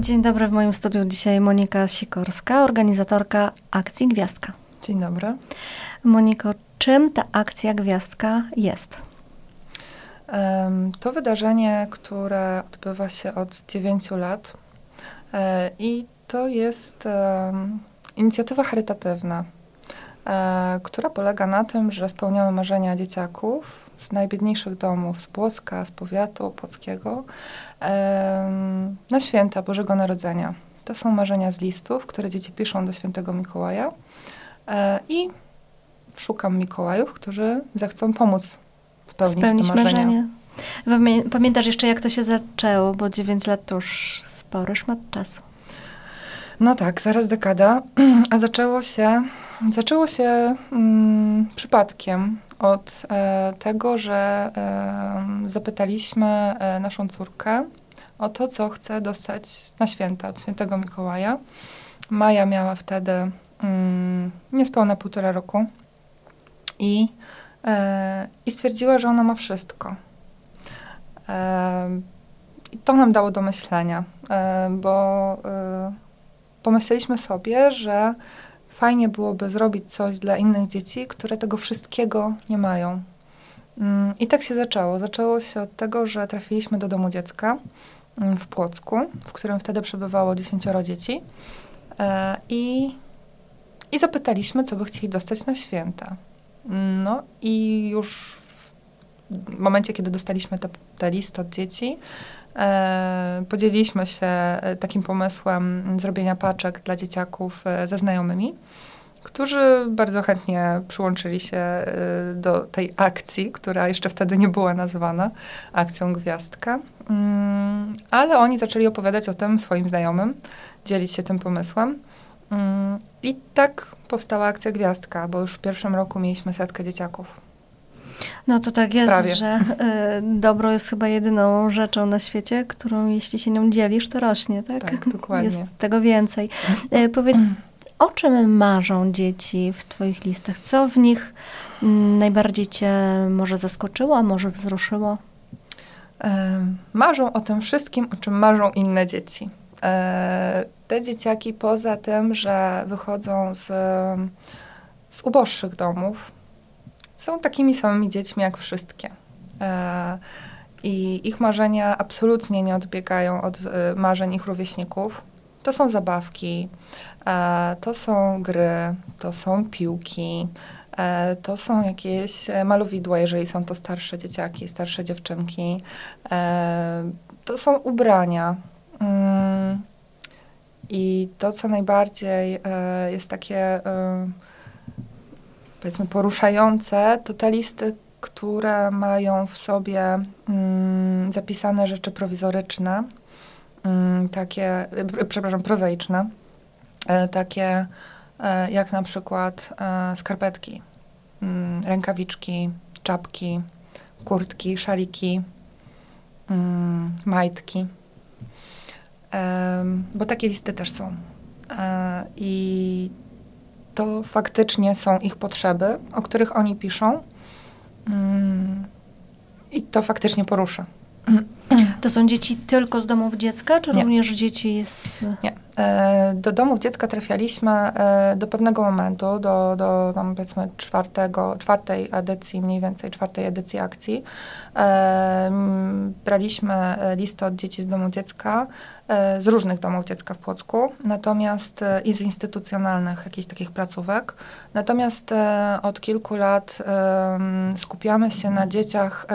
Dzień dobry, w moim studiu dzisiaj Monika Sikorska, organizatorka akcji Gwiazdka. Dzień dobry. Moniko, czym ta akcja Gwiazdka jest? To wydarzenie, które odbywa się od 9 lat e, i to jest inicjatywa charytatywna, e, która polega na tym, że spełniamy marzenia dzieciaków z najbiedniejszych domów, z Płocka, z powiatu płockiego, na święta Bożego Narodzenia. To są marzenia z listów, które dzieci piszą do świętego Mikołaja e, i szukam Mikołajów, którzy zechcą pomóc spełnić, spełnić te marzenia. Marzenie. Pamiętasz jeszcze, jak to się zaczęło, bo 9 lat to już spory szmat czasu. No tak, zaraz dekada, a zaczęło się, zaczęło się mm, przypadkiem od e, tego, że e, zapytaliśmy e, naszą córkę o to, co chce dostać na święta od świętego Mikołaja. Maja miała wtedy mm, niespełna półtora roku i, e, i stwierdziła, że ona ma wszystko. E, I to nam dało do myślenia, e, bo pomyśleliśmy sobie, że fajnie byłoby zrobić coś dla innych dzieci, które tego wszystkiego nie mają. Mm, I tak się zaczęło. Zaczęło się od tego, że trafiliśmy do domu dziecka mm, w Płocku, w którym wtedy przebywało dziesięcioro dzieci. E, I, I zapytaliśmy, co by chcieli dostać na święta. No i już w momencie, kiedy dostaliśmy te, te listy od dzieci, E, podzieliliśmy się e, takim pomysłem zrobienia paczek dla dzieciaków e, ze znajomymi, którzy bardzo chętnie przyłączyli się do tej akcji, która jeszcze wtedy nie była nazwana akcją Gwiazdka. Mm, ale oni zaczęli opowiadać o tym swoim znajomym, dzielić się tym pomysłem. Mm, I tak powstała akcja Gwiazdka, bo już w pierwszym roku mieliśmy setkę dzieciaków. No to tak jest, Prawie. że y, dobro jest chyba jedyną rzeczą na świecie, którą jeśli się nią dzielisz, to rośnie, tak? Tak, dokładnie. Jest tego więcej. Y, powiedz, o czym marzą dzieci w twoich listach? Co w nich y, najbardziej cię może zaskoczyło, a może wzruszyło? Marzą o tym wszystkim, o czym marzą inne dzieci. E, te dzieciaki poza tym, że wychodzą z, z uboższych domów, są takimi samymi dziećmi jak wszystkie. E, I ich marzenia absolutnie nie odbiegają od e, marzeń ich rówieśników. To są zabawki, e, to są gry, to są piłki, to są jakieś malowidła, jeżeli są to starsze dzieciaki, starsze dziewczynki. To są ubrania. Mm. I to, co najbardziej jest takie powiedzmy poruszające, to te listy, które mają w sobie mm, zapisane rzeczy prowizoryczne, mm, takie, przepraszam, prozaiczne, e, takie e, jak na przykład e, skarpetki, mm, rękawiczki, czapki, kurtki, szaliki, mm, majtki. bo takie listy też są. E, I to faktycznie są ich potrzeby, o których oni piszą. Mm, I to faktycznie porusza. To są dzieci tylko z domów dziecka, czy Nie. również dzieci z... Nie. E, do domów dziecka trafialiśmy e, do pewnego momentu, do, do tam powiedzmy czwartego, czwartej edycji, mniej więcej czwartej edycji akcji. E, braliśmy listę od dzieci z domu dziecka, z różnych domów dziecka w Płocku, natomiast i z instytucjonalnych jakichś takich placówek. Natomiast od kilku lat skupiamy się na dzieciach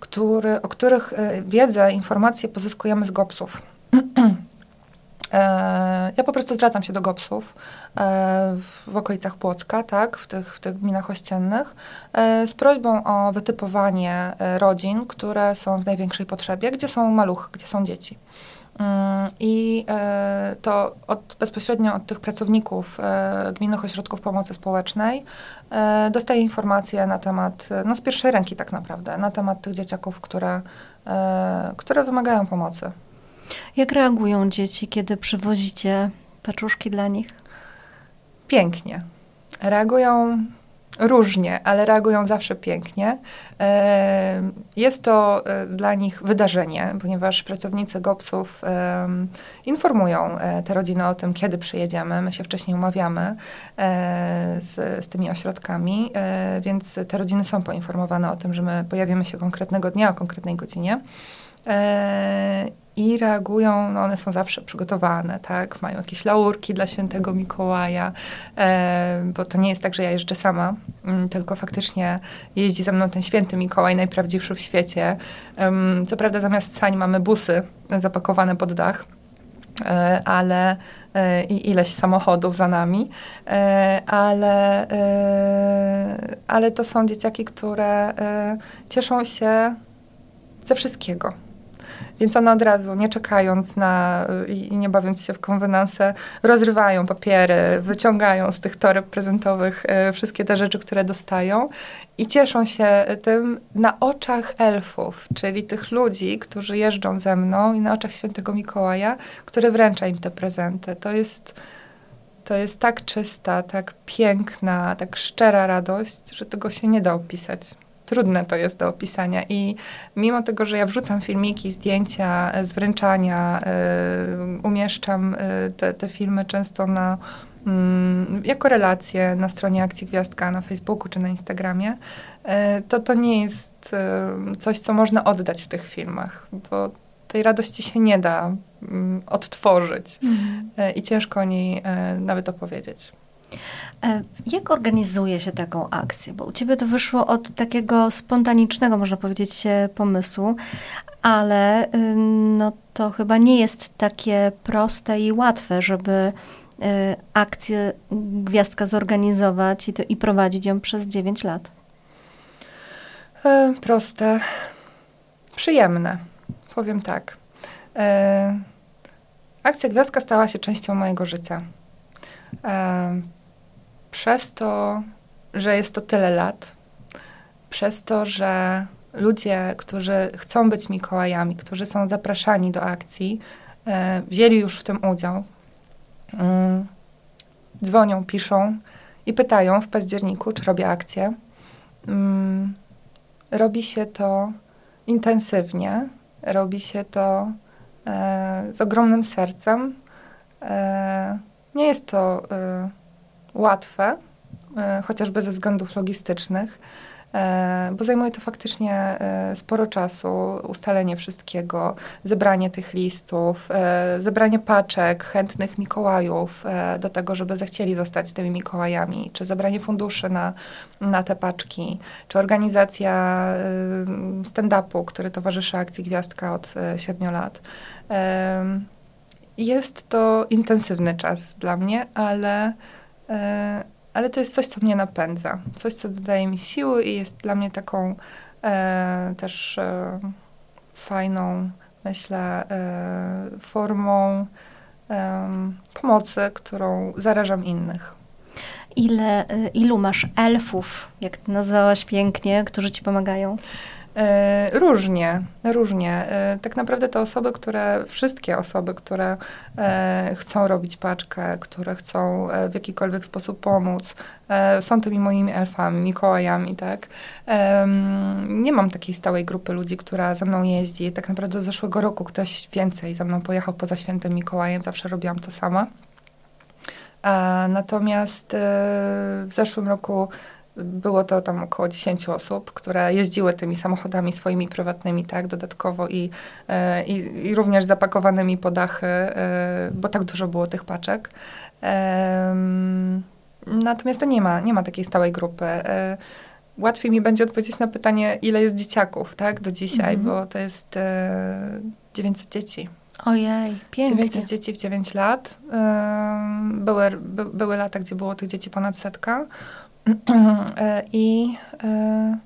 który, o których wiedzę, informacje pozyskujemy z GOPS-ów. E, ja po prostu zwracam się do GOPS-ów e, w okolicach Płocka, tak, w tych, w tych gminach ościennych, z prośbą o wytypowanie rodzin, które są w największej potrzebie, gdzie są maluchy, gdzie są dzieci. Mm, I e, to od, bezpośrednio od tych pracowników e, gminnych ośrodków pomocy społecznej e, dostaję informacje na temat, no z pierwszej ręki tak naprawdę, na temat tych dzieciaków, które, które wymagają pomocy. Jak reagują dzieci, kiedy przywozicie paczuszki dla nich? Pięknie. Reagują Różnie, ale reagują zawsze pięknie. E, jest to e, dla nich wydarzenie, ponieważ pracownicy GOPS-ów informują e, te rodziny o tym, kiedy przyjedziemy. My się wcześniej umawiamy z, z tymi ośrodkami, więc te rodziny są poinformowane o tym, że my pojawimy się konkretnego dnia o konkretnej godzinie i reagują, no one są zawsze przygotowane, tak? Mają jakieś laurki dla świętego Mikołaja, e, bo to nie jest tak, że ja jeżdżę sama, m, tylko faktycznie jeździ ze mną ten święty Mikołaj, najprawdziwszy w świecie. Co prawda zamiast sań mamy busy zapakowane pod dach, e, ale e, i ileś samochodów za nami, e, ale, e, ale to są dzieciaki, które e, cieszą się ze wszystkiego więc one od razu, nie czekając na i nie bawiąc się w konwenanse, rozrywają papiery, wyciągają z tych toreb prezentowych e, wszystkie te rzeczy, które dostają i cieszą się tym na oczach elfów, czyli tych ludzi, którzy jeżdżą ze mną i na oczach świętego Mikołaja, który wręcza im te prezenty. To jest to jest tak czysta, tak piękna, tak szczera radość, że tego się nie da opisać trudne to jest do opisania. I mimo tego, że ja wrzucam filmiki, zdjęcia z wręczania, y, umieszczam y, te, te filmy często na mm, jako relacje na stronie Akcji Gwiazdka na Facebooku czy na Instagramie, to to nie jest coś, co można oddać w tych filmach, bo tej radości się nie da mm, odtworzyć mhm. i ciężko o niej nawet opowiedzieć. E, jak organizuje się taką akcję? Bo u ciebie to wyszło od takiego spontanicznego, można powiedzieć, pomysłu, ale y, no, to chyba nie jest takie proste i łatwe, żeby y, akcję Gwiazdka zorganizować i, to, i prowadzić ją przez 9 lat. E, proste, przyjemne, powiem tak. E, akcja Gwiazdka stała się częścią mojego życia. Przez to, że jest to tyle lat, przez to, że ludzie, którzy chcą być Mikołajami, którzy są zapraszani do akcji, e, wzięli już w tym udział. Mm, dzwonią, piszą i pytają w październiku, czy robię akcję. Mm, robi się to intensywnie, robi się to e, z ogromnym sercem. E, nie jest to łatwe, e, chociażby ze względów logistycznych, e, bo zajmuje to faktycznie e, sporo czasu, ustalenie wszystkiego, zebranie tych listów, zebranie paczek chętnych Mikołajów do tego, żeby zechcieli zostać tymi Mikołajami, czy zebranie funduszy na, na te paczki, czy organizacja stand-upu, który towarzyszy akcji Gwiazdka od 7 lat. Jest to intensywny czas dla mnie, ale ale to jest coś, co mnie napędza. Coś, co dodaje mi siły i jest dla mnie taką e, też e, fajną, myślę, e, formą pomocy, którą zarażam innych. Ile, e, ilu masz elfów, jak nazwałaś pięknie, którzy ci pomagają? E, różnie, różnie. E, tak naprawdę te osoby, które, wszystkie osoby, które e, chcą robić paczkę, które chcą w jakikolwiek sposób pomóc, są tymi moimi elfami, Mikołajami, tak. Nie mam takiej stałej grupy ludzi, która ze mną jeździ. Tak naprawdę z zeszłego roku ktoś więcej ze mną pojechał poza świętym Mikołajem, zawsze robiłam to sama. Natomiast w zeszłym roku było to tam około 10 osób, które jeździły tymi samochodami swoimi prywatnymi, tak, dodatkowo i, e, i, i również zapakowanymi po dachy, e, bo tak dużo było tych paczek. Natomiast to nie ma, nie ma takiej stałej grupy. E, łatwiej mi będzie odpowiedzieć na pytanie, ile jest dzieciaków, tak, do dzisiaj, mhm. bo to jest 900 dzieci. Ojej, pięknie. 900 dzieci w 9 lat. Były, by, były lata, gdzie było tych dzieci ponad setka. E, I, e,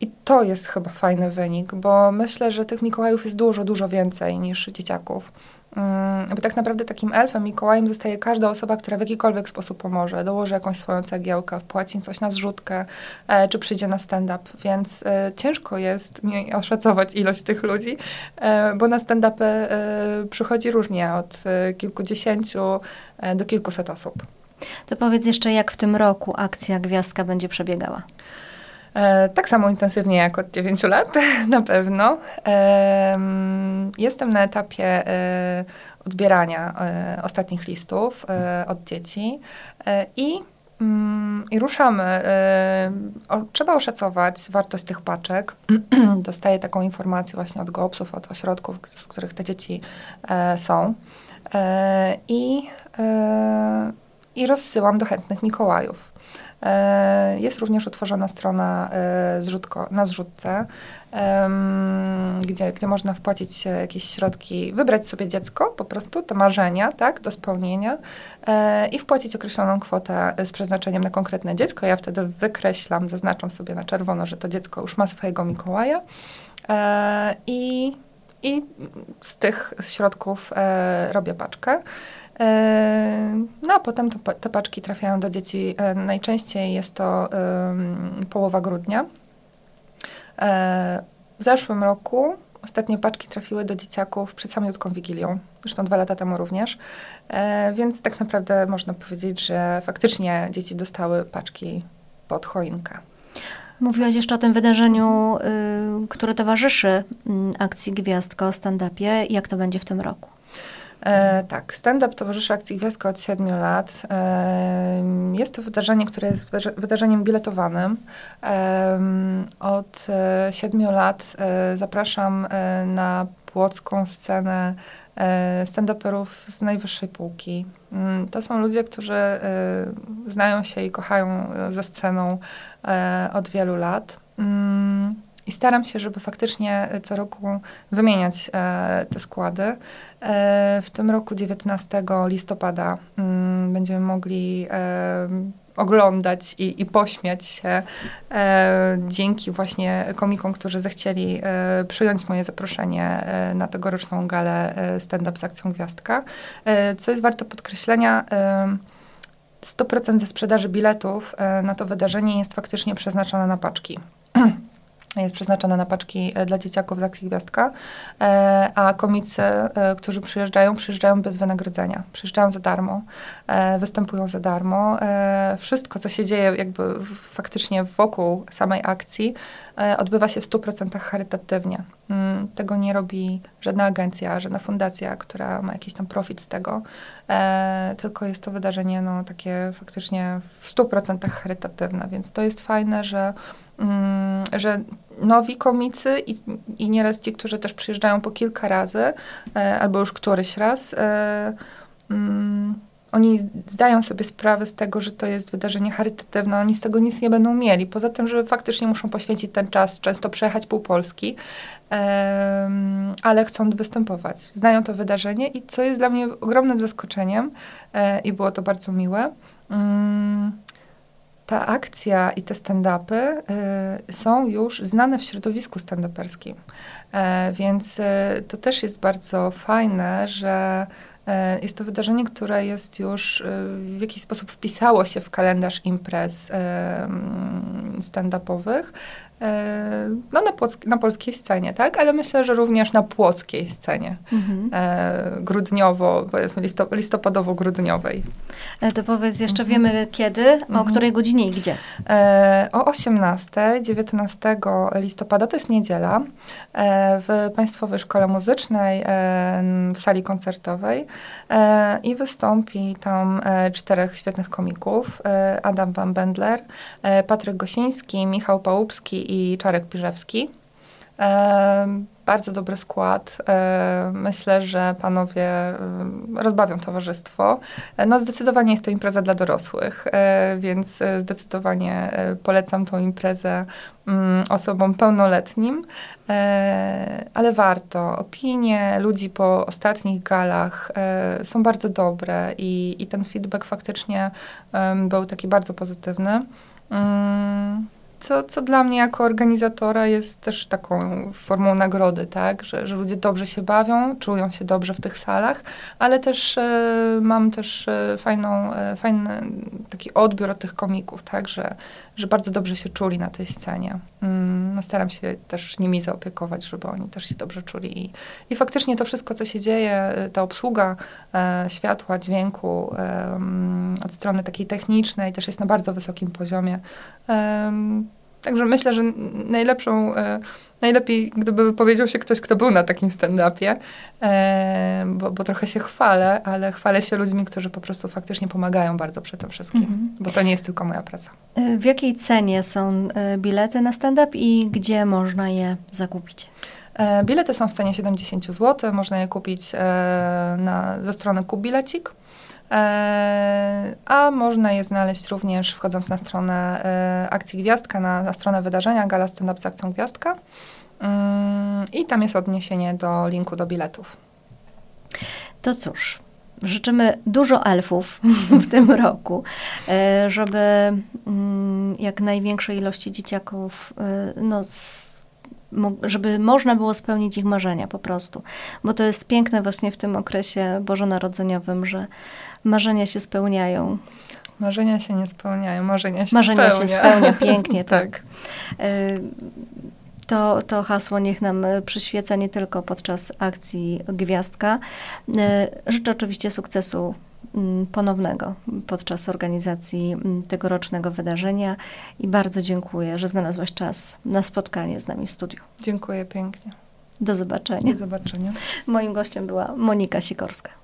I to jest chyba fajny wynik, bo myślę, że tych Mikołajów jest dużo, dużo więcej niż dzieciaków. Mm, bo tak naprawdę takim elfem, Mikołajem zostaje każda osoba, która w jakikolwiek sposób pomoże, dołoży jakąś swoją cegiełkę, wpłaci coś na zrzutkę, e, czy przyjdzie na stand-up, więc ciężko jest mi oszacować ilość tych ludzi, bo na stand-upy przychodzi różnie, od kilkudziesięciu do kilkuset osób. To powiedz jeszcze, jak w tym roku akcja Gwiazdka będzie przebiegała? E, tak samo intensywnie jak od 9 lat, na pewno. E, jestem na etapie e, odbierania e, ostatnich listów e, od dzieci e, i mm, i ruszamy. Trzeba oszacować wartość tych paczek. Dostaję taką informację właśnie od GOPS-ów, od ośrodków, z których te dzieci są. I, I rozsyłam do chętnych Mikołajów. E, jest również utworzona strona e, zrzutko, na zrzutce, gdzie, gdzie można wpłacić jakieś środki, wybrać sobie dziecko, po prostu te marzenia, tak, do spełnienia e, i wpłacić określoną kwotę z przeznaczeniem na konkretne dziecko. Ja wtedy wykreślam, zaznaczam sobie na czerwono, że to dziecko już ma swojego Mikołaja i i z tych środków e, robię paczkę. E, no a potem to, te paczki trafiają do dzieci. E, najczęściej jest to połowa grudnia. E, w zeszłym roku ostatnie paczki trafiły do dzieciaków przed samiutką Wigilią, zresztą dwa lata temu również, więc tak naprawdę można powiedzieć, że faktycznie dzieci dostały paczki pod choinkę. Mówiłaś jeszcze o tym wydarzeniu, y, które towarzyszy y, akcji Gwiazdka o stand-upie. Jak to będzie w tym roku? E, tak, stand-up towarzyszy akcji Gwiazdka od 7 lat. E, jest to wydarzenie, które jest wydarzeniem biletowanym. E, od 7 lat e, zapraszam e, na płocką scenę e, stand-uperów z najwyższej półki. Mm, to są ludzie, którzy znają się i kochają ze sceną od wielu lat. Mm, i staram się, żeby faktycznie co roku wymieniać e, te składy. E, w tym roku 19 listopada mm, będziemy mogli e, oglądać i, i pośmiać się e, dzięki właśnie komikom, którzy zechcieli e, przyjąć moje zaproszenie e, na tegoroczną galę stand-up z akcją Gwiazdka. co jest warte podkreślenia, 100% ze sprzedaży biletów na to wydarzenie jest faktycznie przeznaczone na paczki. jest przeznaczona na paczki e, dla dzieciaków z akcji Gwiazdka, e, a komicy, e, którzy przyjeżdżają, przyjeżdżają bez wynagrodzenia. Przyjeżdżają za darmo, występują za darmo. Wszystko, co się dzieje jakby faktycznie wokół samej akcji, odbywa się w 100% charytatywnie. Mm, tego nie robi żadna agencja, żadna fundacja, która ma jakiś tam profit z tego, tylko jest to wydarzenie no, takie faktycznie w 100% charytatywne, więc to jest fajne, że że nowi komicy i, i nieraz ci, którzy też przyjeżdżają po kilka razy, e, albo już któryś raz, e, mm, oni zdają sobie sprawę z tego, że to jest wydarzenie charytatywne, oni z tego nic nie będą mieli. Poza tym, że faktycznie muszą poświęcić ten czas, często przejechać pół Polski, e, ale chcą występować. Znają to wydarzenie i co jest dla mnie ogromnym zaskoczeniem i było to bardzo miłe. Mm, ta akcja i te stand-upy y, są już znane w środowisku stand-uperskim. E, więc y, to też jest bardzo fajne, że e, jest to wydarzenie, które jest już y, w jakiś sposób wpisało się w kalendarz imprez stand-upowych, E, no na, na polskiej scenie, tak? Ale myślę, że również na płockiej scenie. Mhm. E, grudniowo, powiedzmy listop listopadowo-grudniowej. E, to powiedz, jeszcze mhm. wiemy kiedy, mhm. o której godzinie i gdzie? O 18, 19 listopada, to jest niedziela, w Państwowej Szkole Muzycznej, w sali koncertowej i wystąpi tam czterech świetnych komików. Adam Van Bendler, Patryk Gosiński, Michał Pałupski i Czarek Piżewski. E, bardzo dobry skład. E, myślę, że panowie e, rozbawią towarzystwo. No zdecydowanie jest to impreza dla dorosłych, więc zdecydowanie polecam tą imprezę mm, osobom pełnoletnim, ale warto. Opinie ludzi po ostatnich galach są bardzo dobre i, i ten feedback faktycznie był taki bardzo pozytywny. Mm, co, co dla mnie jako organizatora jest też taką formą nagrody, tak? Że, że ludzie dobrze się bawią, czują się dobrze w tych salach, ale też e, mam też e, fajną, e, fajny taki odbiór od tych komików, tak? Że, że bardzo dobrze się czuli na tej scenie. Mm, no staram się też nimi zaopiekować, żeby oni też się dobrze czuli. I, i faktycznie to wszystko, co się dzieje, ta obsługa e, światła, dźwięku e, od strony takiej technicznej też jest na bardzo wysokim poziomie. Także myślę, że najlepszą, e, najlepiej gdyby wypowiedział się ktoś, kto był na takim stand-upie, e, bo, bo, trochę się chwalę, ale chwalę się ludźmi, którzy po prostu faktycznie pomagają bardzo przy tym wszystkim, mhm. bo to nie jest tylko moja praca. E, w jakiej cenie są bilety na stand-up i gdzie można je zakupić? Bilety są w cenie 70 zł, można je kupić na, ze strony Kubilecik. E, a można je znaleźć również wchodząc na stronę e, Akcji Gwiazdka, na, na stronę wydarzenia Gala Stand Up z Akcją Gwiazdka. Mm, I tam jest odniesienie do linku do biletów. To cóż, życzymy dużo elfów w tym roku, e, żeby mm, jak największej ilości dzieciaków no, żeby można było spełnić ich marzenia po prostu. Bo to jest piękne właśnie w tym okresie bożonarodzeniowym, że marzenia się spełniają. Marzenia się nie spełniają, marzenia się marzenia spełnia. się spełnia, pięknie, tak. tak. Y, to, to hasło niech nam przyświeca nie tylko podczas akcji Gwiazdka. Y, życzę oczywiście sukcesu ponownego podczas organizacji mm, tegorocznego wydarzenia i bardzo dziękuję, że znalazłaś czas na spotkanie z nami w studiu. Dziękuję pięknie. Do zobaczenia. Do zobaczenia. Moim gościem była Monika Sikorska.